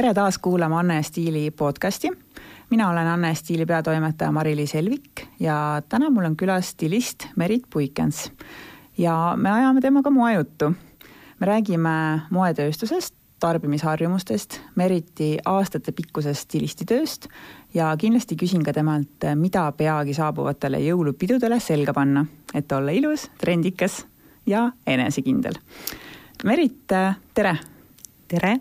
tere taas kuulama Anne Stiili podcasti. mina olen Anne Stiili peatoimetaja Mari-Liis Helvik ja täna mul on külas stilist Merit Puikens. ja me ajame temaga moejuttu. me räägime moetööstusest, tarbimisharjumustest, Meriti aastatepikkusest stilistitööst ja kindlasti küsin ka temalt, mida peagi saabuvatele jõulupidudele selga panna, et olla ilus, trendikas ja enesekindel. Merit, tere! tere!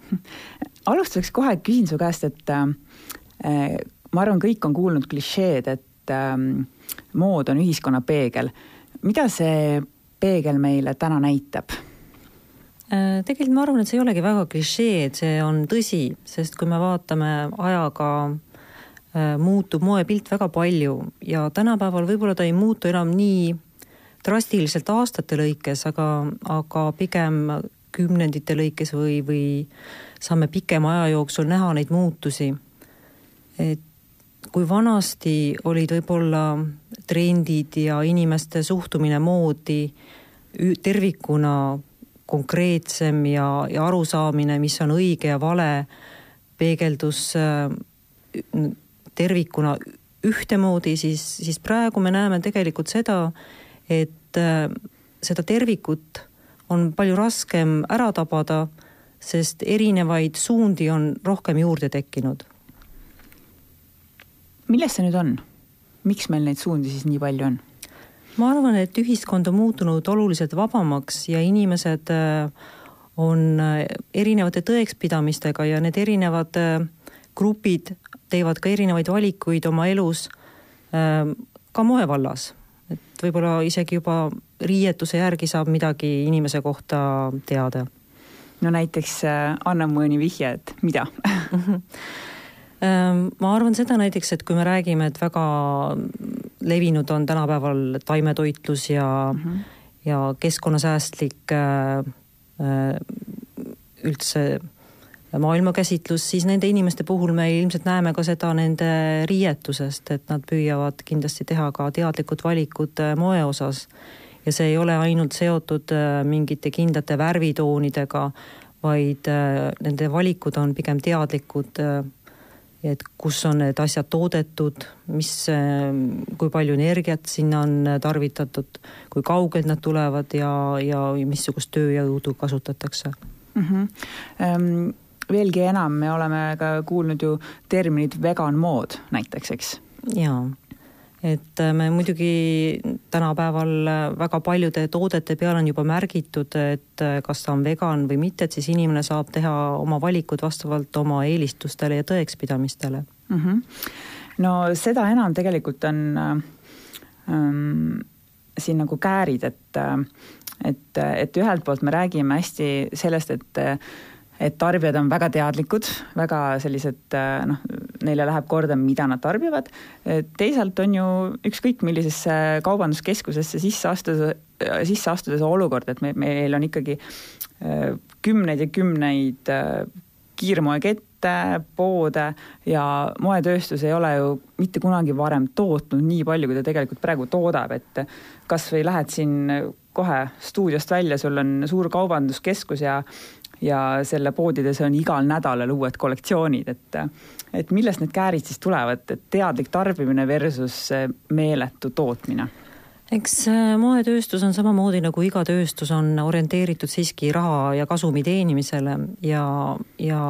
Alustuseks kohe küsin su käest, et äh, ma arvan, kõik on kuulnud klišeed, et äh, mood on ühiskonna peegel. mida see peegel meile täna näitab? Äh, tegelikult ma arvan, et see ei olegi väga klišee, et see on tõsi, sest kui me vaatame ajaga äh, muutub moepilt väga palju ja tänapäeval võib-olla ta ei muutu enam nii drastiliselt aastate lõikes, aga, aga pigem kümnendite lõikes või, või saame pikema aja jooksul näha neid muutusi. et kui vanasti olid võib-olla trendid ja inimeste suhtumine moodi tervikuna konkreetsem ja, ja arusaamine, mis on õige ja vale, peegeldus äh, tervikuna ühtemoodi, siis, siis praegu me näeme tegelikult seda, et äh, seda tervikut on palju raskem ära tabada sest erinevaid suundi on rohkem juurde tekkinud. milles see nüüd on? miks meil neid suundi siis nii palju on? ma arvan, et ühiskond on muutunud oluliselt vabamaks ja inimesed äh, on äh, erinevate tõekspidamistega ja need erinevad äh, grupid teevad ka erinevaid valikuid oma elus ka moevallas. et võib-olla isegi juba riietuse järgi saab midagi inimese kohta teada. No näiteks äh, anna mõni vihje, et mida? Ähm, ma arvan seda näiteks, et kui me räägime, et väga levinud on tänapäeval taimetoitlus ja mm, -hmm. ja keskkonnasäästlik äh, äh, üldse maailmakäsitlus, siis nende inimeste puhul me ilmselt näeme ka seda nende riietusest, et nad püüavad kindlasti teha ka teadlikud valikud moe osas ja see ei ole ainult seotud äh, mingite kindlate värvitoonidega, vaid äh, nende valikud on pigem teadlikud, äh, et kus on need asjad toodetud, mis, kui palju energiat sinna on tarvitatud, kui kaugelt nad tulevad ja, ja missugust tööjõudu kasutatakse mm. -hmm. Um veelgi enam, me oleme ka kuulnud ju terminit vegan mood näiteks, eks? jaa et äh, me muidugi tänapäeval äh, väga paljude toodete peal on juba märgitud, et äh, kas ta on vegan või mitte, et siis inimene saab teha oma valikud vastavalt oma eelistustele ja tõekspidamistele mm. -hmm. no seda enam tegelikult on ähm, siin nagu käärid, et, et, et ühelt poolt me räägime hästi sellest, et et tarbijad on väga teadlikud, väga sellised noh, neile läheb korda, mida nad tarbivad. teisalt on ju ükskõik millisesse kaubanduskeskusesse sisse astuda, sisse astudes olukord, et me, meil on ikkagi äh, kümneid ja kümneid kiirmoekette, poode ja moetööstus ei ole ju mitte kunagi varem tootnud nii palju, kui ta tegelikult praegu toodab, et kas või lähed siin kohe stuudiost välja, sul on suur kaubanduskeskus ja ja selle poodides on igal nädalal uued kollektsioonid, et et millest need käärid siis tulevad, et teadlik tarbimine versus meeletu tootmine? eks äh, moetööstus on samamoodi nagu iga tööstus on orienteeritud siiski raha ja kasumi teenimisele ja, ja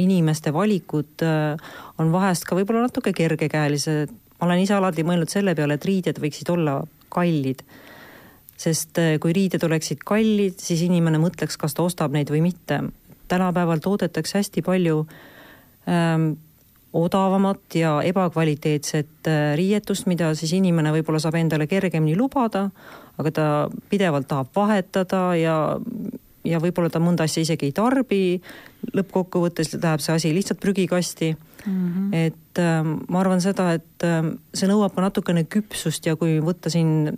inimeste valikud äh, on vahest ka võib-olla natuke kergekäelised. ma olen ise alati mõelnud selle peale, et riided võiksid olla kallid sest äh, kui riided oleksid kallid, siis inimene mõtleks, kas ta ostab neid või mitte. tänapäeval toodetakse hästi palju ähm, odavamat ja ebakvaliteetset äh, riietust, mida siis inimene võib-olla saab endale kergemini lubada, aga ta pidevalt tahab vahetada ja, ja võib-olla ta mõnda asja isegi ei tarbi. lõppkokkuvõttes läheb see asi lihtsalt prügikasti mm. -hmm. et äh, ma arvan seda, et äh, see nõuab ka natukene küpsust ja kui võtta siin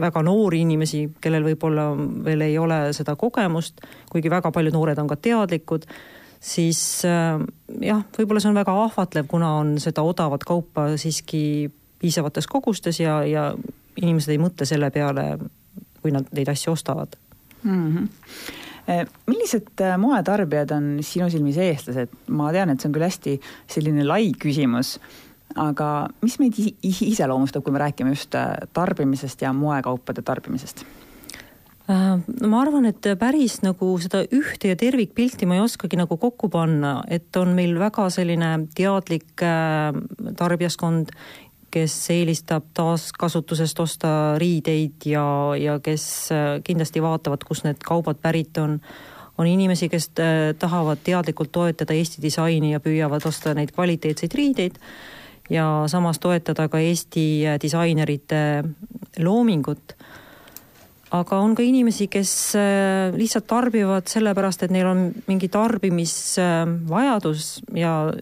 väga noori inimesi, kellel võib-olla veel ei ole seda kogemust, kuigi väga paljud noored on ka teadlikud, siis äh, jah, võib-olla see on väga ahvatlev, kuna on seda odavat kaupa siiski piisavates kogustes ja, ja inimesed ei mõtle selle peale, kui nad neid asju ostavad mm. -hmm millised moetarbijad on sinu silmis eestlased? ma tean, et see on küll hästi selline lai küsimus, aga mis meid iseloomustab, kui me räägime just tarbimisest ja moekaupade tarbimisest? Äh, no ma arvan, et päris nagu seda ühte ja tervikpilti ma ei oskagi nagu kokku panna, et on meil väga selline teadlik äh, tarbijaskond, kes eelistab taaskasutusest osta riideid ja, ja kes äh, kindlasti vaatavad, kust need kaubad pärit on. on inimesi, kes tahavad teadlikult toetada Eesti disaini ja püüavad osta neid kvaliteetseid riideid ja samas toetada ka Eesti disainerite loomingut. Aga on ka inimesi, kes äh, lihtsalt tarbivad sellepärast, et neil on mingi tarbimisvajadus ja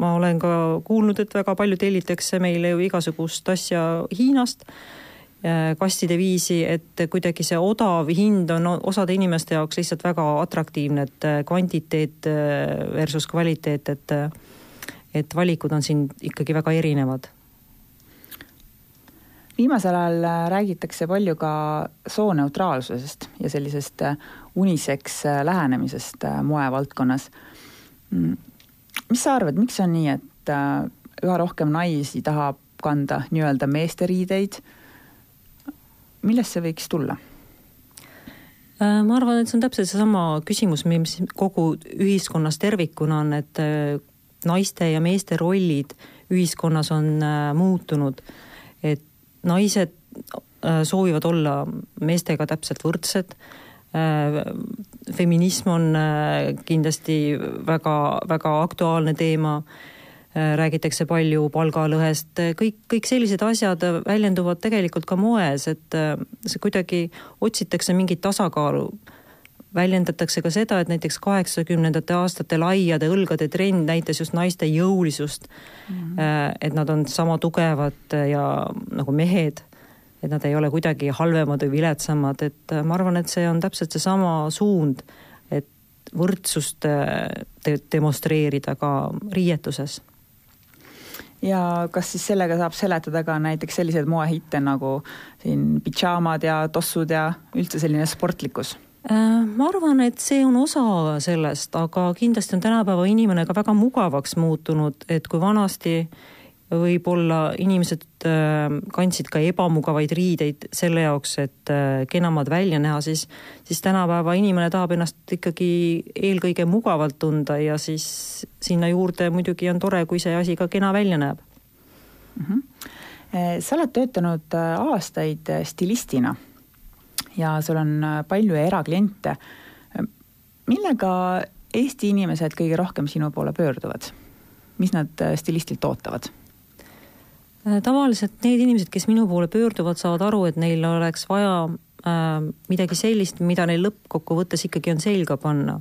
ma olen ka kuulnud, et väga palju tellitakse meile ju igasugust asja Hiinast äh, kastide viisi, et kuidagi see odav hind on osade inimeste jaoks lihtsalt väga atraktiivne, et äh, kvantiteet versus kvaliteet, et et valikud on siin ikkagi väga erinevad viimasel ajal äh, räägitakse palju ka sooneutraalsusest ja sellisest äh, uniseks äh, lähenemisest moevaldkonnas. Mm. mis sa arvad, miks on nii, et üha rohkem naisi tahab kanda nii-öelda meeste riideid? millest see võiks tulla? ma arvan, et see on täpselt seesama küsimus, mis kogu ühiskonnas tervikuna on, et naiste ja meeste rollid ühiskonnas on muutunud. et naised äh, soovivad olla meestega täpselt võrdsed. Äh, feminism on äh, kindlasti väga, väga aktuaalne teema. räägitakse palju palgalõhest, kõik, kõik sellised asjad väljenduvad tegelikult ka moes, et see kuidagi otsitakse mingit tasakaalu väljendatakse ka seda, et näiteks kaheksakümnendate aastate laiade õlgade trend näitas just naiste jõulisust mm. -hmm. et nad on sama tugevad ja nagu mehed et nad ei ole kuidagi halvemad või viletsamad, et äh, ma arvan, et see on täpselt seesama suund, et võrdsust äh, te demonstreerida ka riietuses. ja kas siis sellega saab seletada ka näiteks selliseid moehitte nagu siin pidžaamad ja tossud ja üldse selline sportlikkus? Äh, ma arvan, et see on osa sellest, aga kindlasti on tänapäeva inimene ka väga mugavaks muutunud, et kui vanasti võib-olla inimesed äh, kandsid ka ebamugavaid riideid selle jaoks, et äh, kenamad välja näha, siis, siis tänapäeva inimene tahab ennast ikkagi eelkõige mugavalt tunda ja siis sinna juurde muidugi on tore, kui see asi ka kena välja näeb mm. -hmm. sa oled töötanud aastaid stilistina ja sul on palju erakliente. millega Eesti inimesed kõige rohkem sinu poole pöörduvad? mis nad stilistilt ootavad? Äh, tavaliselt need inimesed, kes minu poole pöörduvad, saavad aru, et neil oleks vaja äh, midagi sellist, mida neil lõppkokkuvõttes ikkagi on selga panna.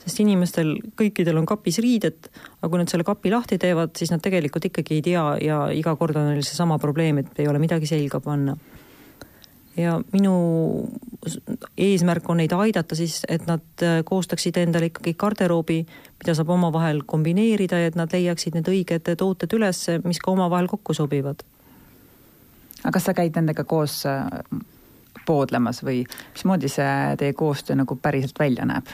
sest inimestel kõikidel on kapis riided, aga kui nad selle kapi lahti teevad, siis nad tegelikult ikkagi ei tea ja iga kord on neil seesama probleem, et ei ole midagi selga panna ja minu eesmärk on neid aidata siis, et nad äh, koostaksid endale ikkagi garderoobi, mida saab omavahel kombineerida ja et nad leiaksid need õiged tooted üles, mis ka omavahel kokku sobivad. aga kas sa käid nendega koos äh, poodlemas või mismoodi see teie koostöö nagu päriselt välja näeb?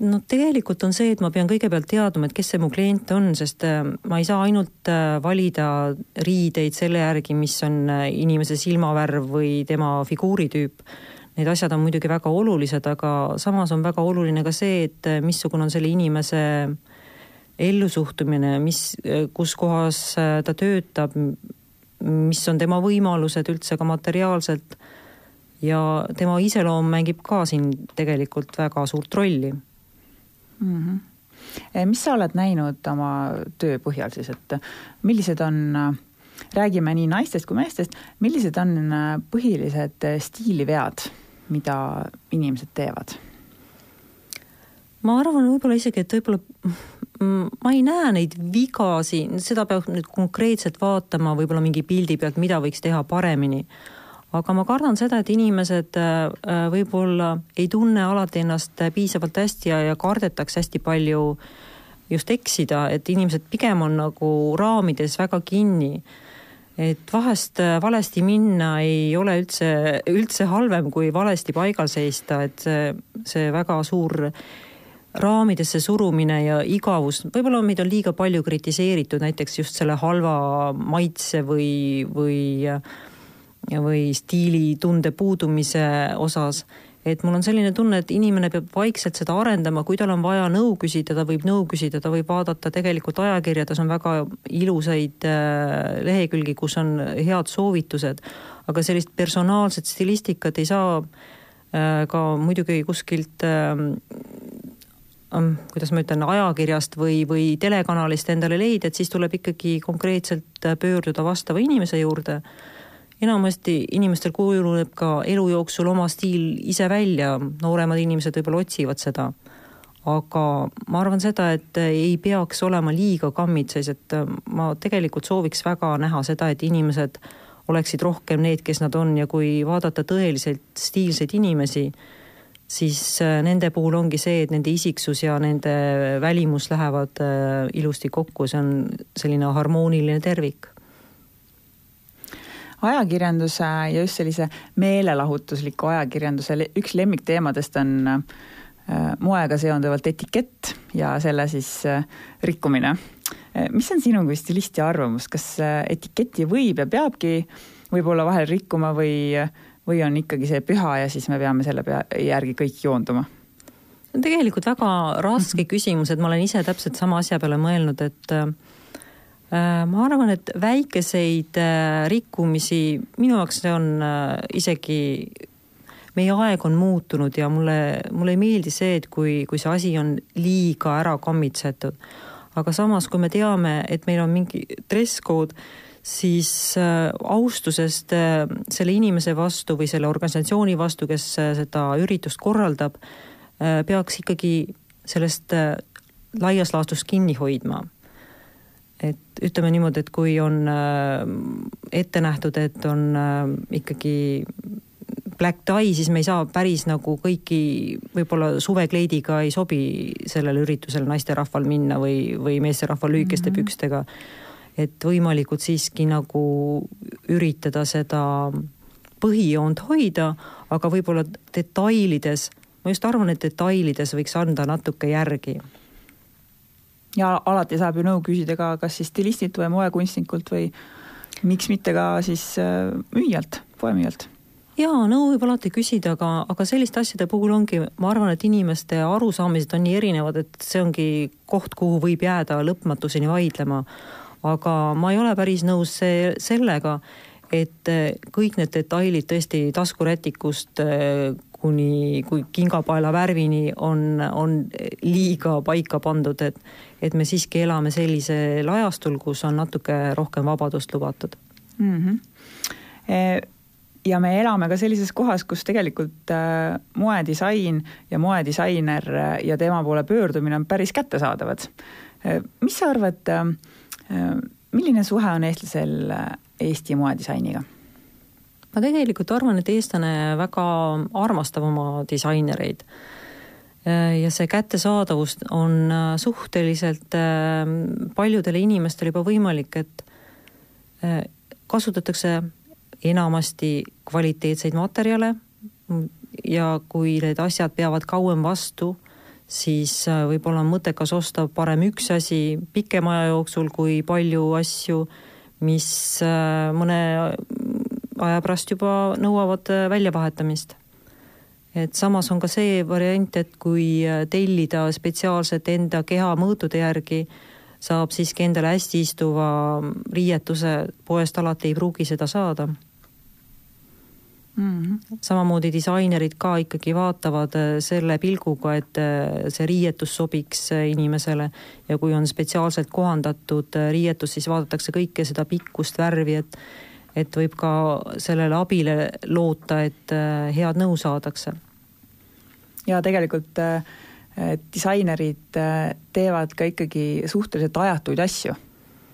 No tegelikult on see, et ma pean kõigepealt teadma, et kes see mu klient on, sest äh, ma ei saa ainult äh, valida riideid selle järgi, mis on äh, inimese silmavärv või tema figuuritüüp. Need asjad on muidugi väga olulised, aga samas on väga oluline ka see, et missugune on selle inimese ellusuhtumine, mis, kus kohas ta töötab, mis on tema võimalused üldse ka materiaalselt ja tema iseloom mängib ka siin tegelikult väga suurt rolli mm. -hmm. mis sa oled näinud oma töö põhjal siis, et millised on, räägime nii naistest kui meestest, millised on eh, põhilised stiilivead, mida inimesed teevad? ma arvan võib-olla isegi, et võib-olla ma ei näe neid vigasi, seda peab nüüd konkreetselt vaatama võib-olla mingi pildi pealt, mida võiks teha paremini aga ma kardan seda, et inimesed äh, äh, võib-olla ei tunne alati ennast piisavalt hästi ja, ja kardetakse hästi palju just eksida, et inimesed pigem on nagu raamides väga kinni. et vahest valesti minna ei ole üldse, üldse halvem kui valesti paigal seista, et see, see väga suur raamidesse surumine ja igavus, võib-olla meid on liiga palju kritiseeritud näiteks just selle halva maitse või, või, või stiilitunde puudumise osas. et mul on selline tunne, et inimene peab vaikselt seda arendama, kui tal on vaja nõu küsida, ta võib nõu küsida, ta võib vaadata tegelikult ajakirjades on väga ilusaid äh, lehekülgi, kus on head soovitused, aga sellist personaalset stilistikat ei saa äh, ka muidugi kuskilt ähm, kuidas ma ütlen, ajakirjast või, või telekanalist endale leida, et siis tuleb ikkagi konkreetselt pöörduda vastava inimese juurde. Enamasti inimestel kujuneb ka elu jooksul oma stiil ise välja, nooremad inimesed võib-olla otsivad seda. aga ma arvan seda, et ei peaks olema liiga kammitses, et ma tegelikult sooviks väga näha seda, et inimesed oleksid rohkem need, kes nad on ja kui vaadata tõeliselt stiilseid inimesi siis äh, nende puhul ongi see, et nende isiksus ja nende välimus lähevad äh, ilusti kokku, see on selline harmooniline tervik ajakirjanduse ja just sellise meelelahutusliku ajakirjanduse üks lemmikteemadest on äh, moega seonduvalt etikett ja selle siis rikkumine. mis on sinu kui stilisti arvamus, kas etiketi võib ja peabki võib-olla vahel rikkuma või äh, või on ikkagi see püha ja siis me peame selle pea, järgi kõik joonduma? tegelikult väga raske küsimus, et ma olen ise täpselt sama asja peale mõelnud, et äh, ma arvan, et väikeseid äh, rikkumisi, minu jaoks see on äh, isegi, meie aeg on muutunud ja mulle, mulle ei meeldi see, et kui, kui see asi on liiga ära kammitsetud. aga samas, kui me teame, et meil on mingi dress code, siis äh, austusest äh, selle inimese vastu või selle organisatsiooni vastu, kes äh, seda üritust korraldab, peaks ikkagi sellest laias laastus kinni hoidma. Et ütleme niimoodi, et kui on ette nähtud, et on ikkagi black tie, siis me ei saa päris nagu kõiki, võib-olla suvekleidiga ei sobi sellel üritusel naisterahval minna või, või meesterahval lühikeste mm -hmm. pükstega et võimalikult siiski nagu üritada seda põhijoont hoida, aga võib-olla detailides, ma just arvan, et detailides võiks anda natuke järgi. Ja alati saab ju nõu küsida ka kas siis stilistilt või moekunstnikult või miks mitte ka siis äh, müüjalt, poemüüjalt. Jaa, nõu võib alati küsida, aga, aga selliste asjade puhul ongi, ma arvan, et inimeste arusaamised on nii erinevad, et see ongi koht, kuhu võib jääda lõpmatuseni vaidlema. Aga ma ei ole päris nõus see, sellega, et eh, kõik need detailid tõesti taskurätikust eh, kuni, kui kingapaela värvini on, on liiga paika pandud, et, et me siiski elame sellisel ajastul, kus on natuke rohkem vabadust lubatud mm. -hmm. ja me elame ka sellises kohas, kus tegelikult moedisain ja moedisainer ja tema poole pöördumine on päris kättesaadavad. mis sa arvad milline suhe on eestlasel Eesti moedisainiga? Ma tegelikult arvan, et eestlane väga armastab oma disainereid. Äh, ja see kättesaadavus on äh, suhteliselt paljudele inimestele juba võimalik, et kasutatakse enamasti kvaliteetseid materjale ja kui need asjad peavad kauem vastu siis äh, võib-olla on mõttekas osta parem üks asi pikema aja jooksul kui palju asju, mis äh, mõne aja pärast juba nõuavad äh, väljavahetamist. et samas on ka see variant, et kui tellida spetsiaalselt enda keha mõõtude järgi, saab siiski endale hästi istuva riietuse, poest alati ei pruugi seda saada Mm -hmm. samamoodi disainerid ka ikkagi vaatavad äh, selle pilguga, et äh, see riietus sobiks äh, inimesele ja kui on spetsiaalselt kohandatud riietus, siis vaadatakse kõike seda pikkust, värvi, et et võib ka sellele abile loota, et head nõu saadakse. ja tegelikult äh, disainerid äh, teevad ka ikkagi suhteliselt ajatuid asju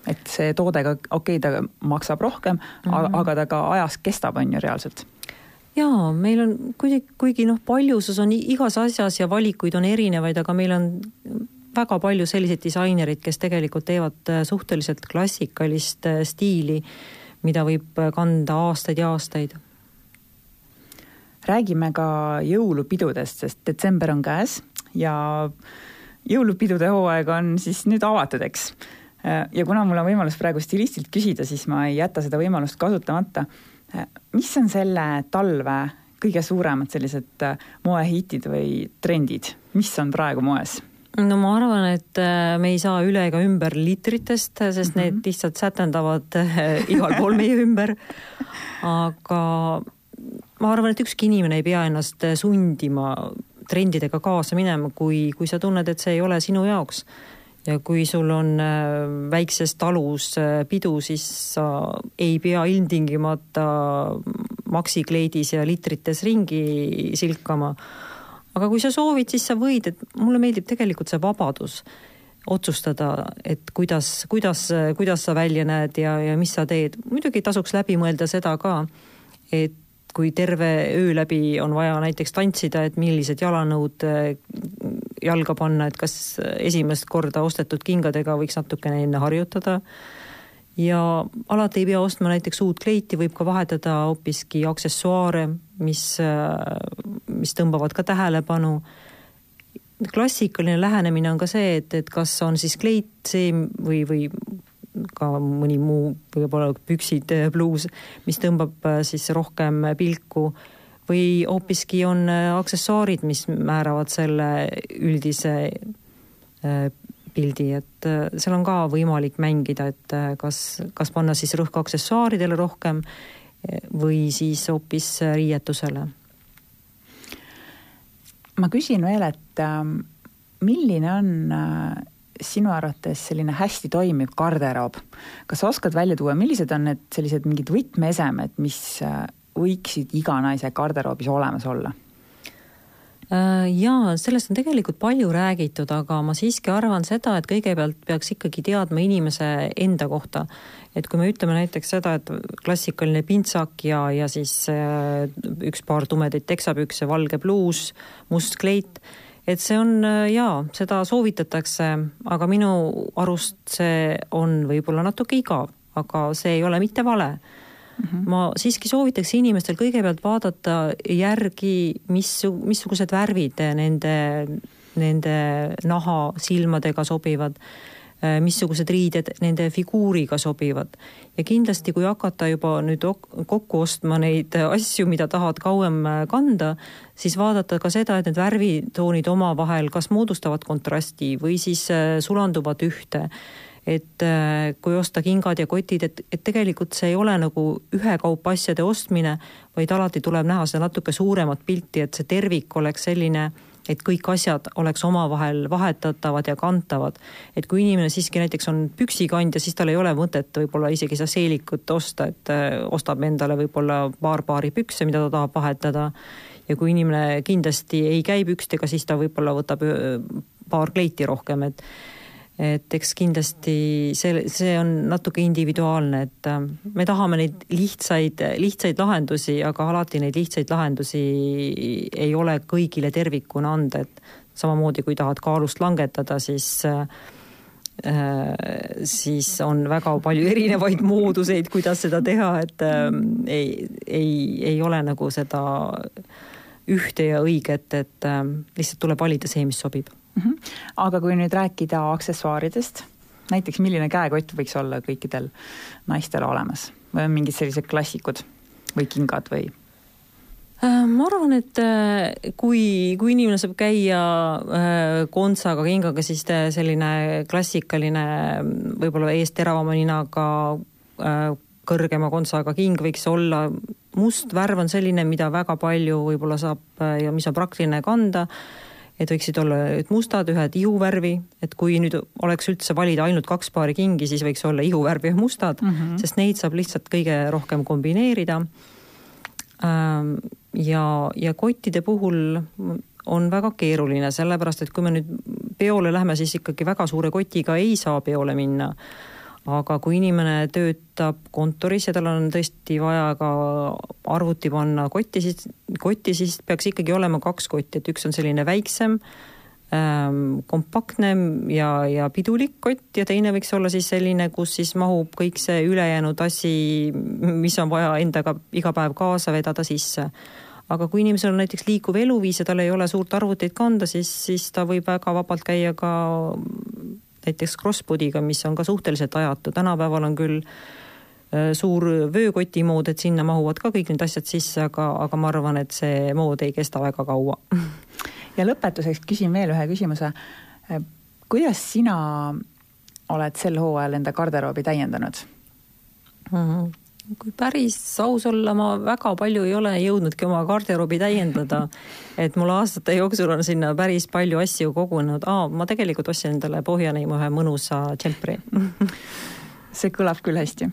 et see toode ka, okei okay,, ta maksab rohkem mm, -hmm. aga ta ka ajas kestab, on ju reaalselt jaa, meil on kuigi, kuigi noh, paljusus on igas asjas ja valikuid on erinevaid, aga meil on väga palju selliseid disainereid, kes tegelikult teevad äh, suhteliselt klassikalist äh, stiili, mida võib kanda aastaid ja aastaid. räägime ka jõulupidudest, sest detsember on käes ja jõulupidude hooaeg on siis nüüd avatud, eks. ja kuna mul on võimalus praegu stilistilt küsida, siis ma ei jäta seda võimalust kasutamata. mis on selle talve kõige suuremad sellised moehitid või trendid, mis on praegu moes? No ma arvan, et äh, me ei saa üle ega ümber liitritest, sest mm -hmm. need lihtsalt sätendavad äh, igal pool meie ümber. aga ma arvan, et ükski inimene ei pea ennast sundima trendidega kaasa minema, kui, kui sa tunned, et see ei ole sinu jaoks. ja kui sul on äh, väikses talus pidu, siis sa ei pea ilmtingimata maksikleidis ja liitrites ringi silkama aga kui sa soovid, siis sa võid, et mulle meeldib tegelikult see vabadus otsustada, et kuidas, kuidas, kuidas sa välja näed ja, ja mis sa teed. muidugi tasuks läbi mõelda seda ka, et kui terve öö läbi on vaja näiteks tantsida, et millised jalanõud äh, jalga panna, et kas esimest korda ostetud kingadega võiks natukene enne harjutada ja alati ei pea ostma näiteks uut kleiti, võib ka vahetada hoopiski aksessuaare, mis, mis tõmbavad ka tähelepanu. klassikaline lähenemine on ka see, et, et kas on siis kleit see või, või ka mõni muu, võib-olla püksid, bluus, mis tõmbab siis rohkem pilku või hoopiski on aksessuaarid, mis määravad selle üldise pildi, et äh, seal on ka võimalik mängida, et äh, kas, kas panna siis rõhk aksessuaaridele rohkem äh, või siis hoopis riietusele. ma küsin veel, et ähm, milline on sinu arvates selline hästi toimiv garderoob, kas sa oskad välja tuua, millised on need sellised mingid võtmeesemed, mis võiksid iga naise garderoobis olemas olla? Äh, jaa, sellest on tegelikult palju räägitud, aga ma siiski arvan seda, et kõigepealt peaks ikkagi teadma inimese enda kohta. et kui me ütleme näiteks seda, et klassikaline pintsak ja, ja siis äh, üks paar tumedaid teksapükse, valge pluus, must kleit, et see on äh, jaa, seda soovitatakse, aga minu arust see on võib-olla natuke igav, aga see ei ole mitte vale Mm -hmm. ma siiski soovitaks inimestel kõigepealt vaadata järgi, mis, missugused värvid nende, nende naha silmadega sobivad, äh, missugused riided nende figuuriga sobivad. ja kindlasti, kui hakata juba nüüd kokku ostma neid asju, mida tahad kauem äh, kanda, siis vaadata ka seda, et need värvitoonid omavahel kas moodustavad kontrasti või siis äh, sulanduvad ühte et äh, kui osta kingad ja kotid, et, et tegelikult see ei ole nagu ühekaupa asjade ostmine, vaid alati tuleb näha seda natuke suuremat pilti, et see tervik oleks selline, et kõik asjad oleks omavahel vahetatavad ja kantavad. et kui inimene siiski näiteks on püksikandja, siis tal ei ole mõtet võib-olla isegi seda seelikut osta, et äh, ostab endale võib-olla paar paari pükse, mida ta tahab vahetada. ja kui inimene kindlasti ei käi pükstega, siis ta võib-olla võtab äh, paar kleiti rohkem, et et eks kindlasti see, see on natuke individuaalne, et äh, me tahame neid lihtsaid, lihtsaid lahendusi, aga alati neid lihtsaid lahendusi ei ole kõigile tervikuna anda, et samamoodi kui tahad kaalust langetada, siis äh, siis on väga palju erinevaid mooduseid, kuidas seda teha, et äh, ei, ei, ei ole nagu seda ühte ja õiget, et lihtsalt tuleb valida see, mis sobib. Aga kui nüüd rääkida aksessuaaridest, näiteks milline käekott võiks olla kõikidel naistel olemas või on mingid sellised klassikud või kingad või? Äh, ma arvan, et äh, kui, kui inimene saab käia äh, kontsaga, kingaga, siis selline klassikaline, võib-olla ees teravama ninaga kõrgema kontsaga king võiks olla. must värv on selline, mida väga palju võib-olla saab ja mis on praktiline kanda et võiksid olla et mustad, ühed ihuvärvi, et kui nüüd oleks üldse valida ainult kaks paari kingi, siis võiks olla ihuvärvi ja mustad mm, -hmm. sest neid saab lihtsalt kõige rohkem kombineerida. Ähm, ja, ja kottide puhul on väga keeruline, sellepärast et kui me nüüd peole lähme, siis ikkagi väga suure kotiga ei saa peole minna aga kui inimene töötab kontoris ja tal on tõesti vaja ka arvuti panna kotti, siis, kotti, siis peaks ikkagi olema kaks kotti, et üks on selline väiksem ähm, kompaktne ja, ja pidulik kott ja teine võiks olla siis selline, kus siis mahub kõik see ülejäänud asi, mis on vaja endaga iga päev kaasa vedada sisse. Aga kui inimesel on näiteks liikuv eluviis ja tal ei ole suurt arvutit kanda, siis, siis ta võib väga vabalt käia ka näiteks crossbody'ga, mis on ka suhteliselt ajatu, tänapäeval on küll äh, suur vöökoti mood, et sinna mahuvad ka kõik need asjad sisse, aga, aga ma arvan, et see mood ei kesta väga kaua. ja lõpetuseks küsin veel ühe küsimuse. Äh, kuidas sina oled sel hooajal enda garderoobi täiendanud mm? -hmm kui päris aus olla, ma väga palju ei ole jõudnudki oma garderoobi täiendada. et mul aastate jooksul on sinna päris palju asju kogunenud. aa, ma tegelikult ostsin endale Pohjaneimu ühe mõnusa džempri see kõlab küll hästi.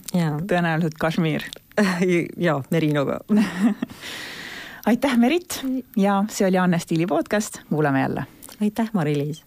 tõenäoliselt kašmiir ja merinoga. Aitäh, Merit! Ja see oli Anne Stiili podcast, kuulame jälle. aitäh, Mari-Liis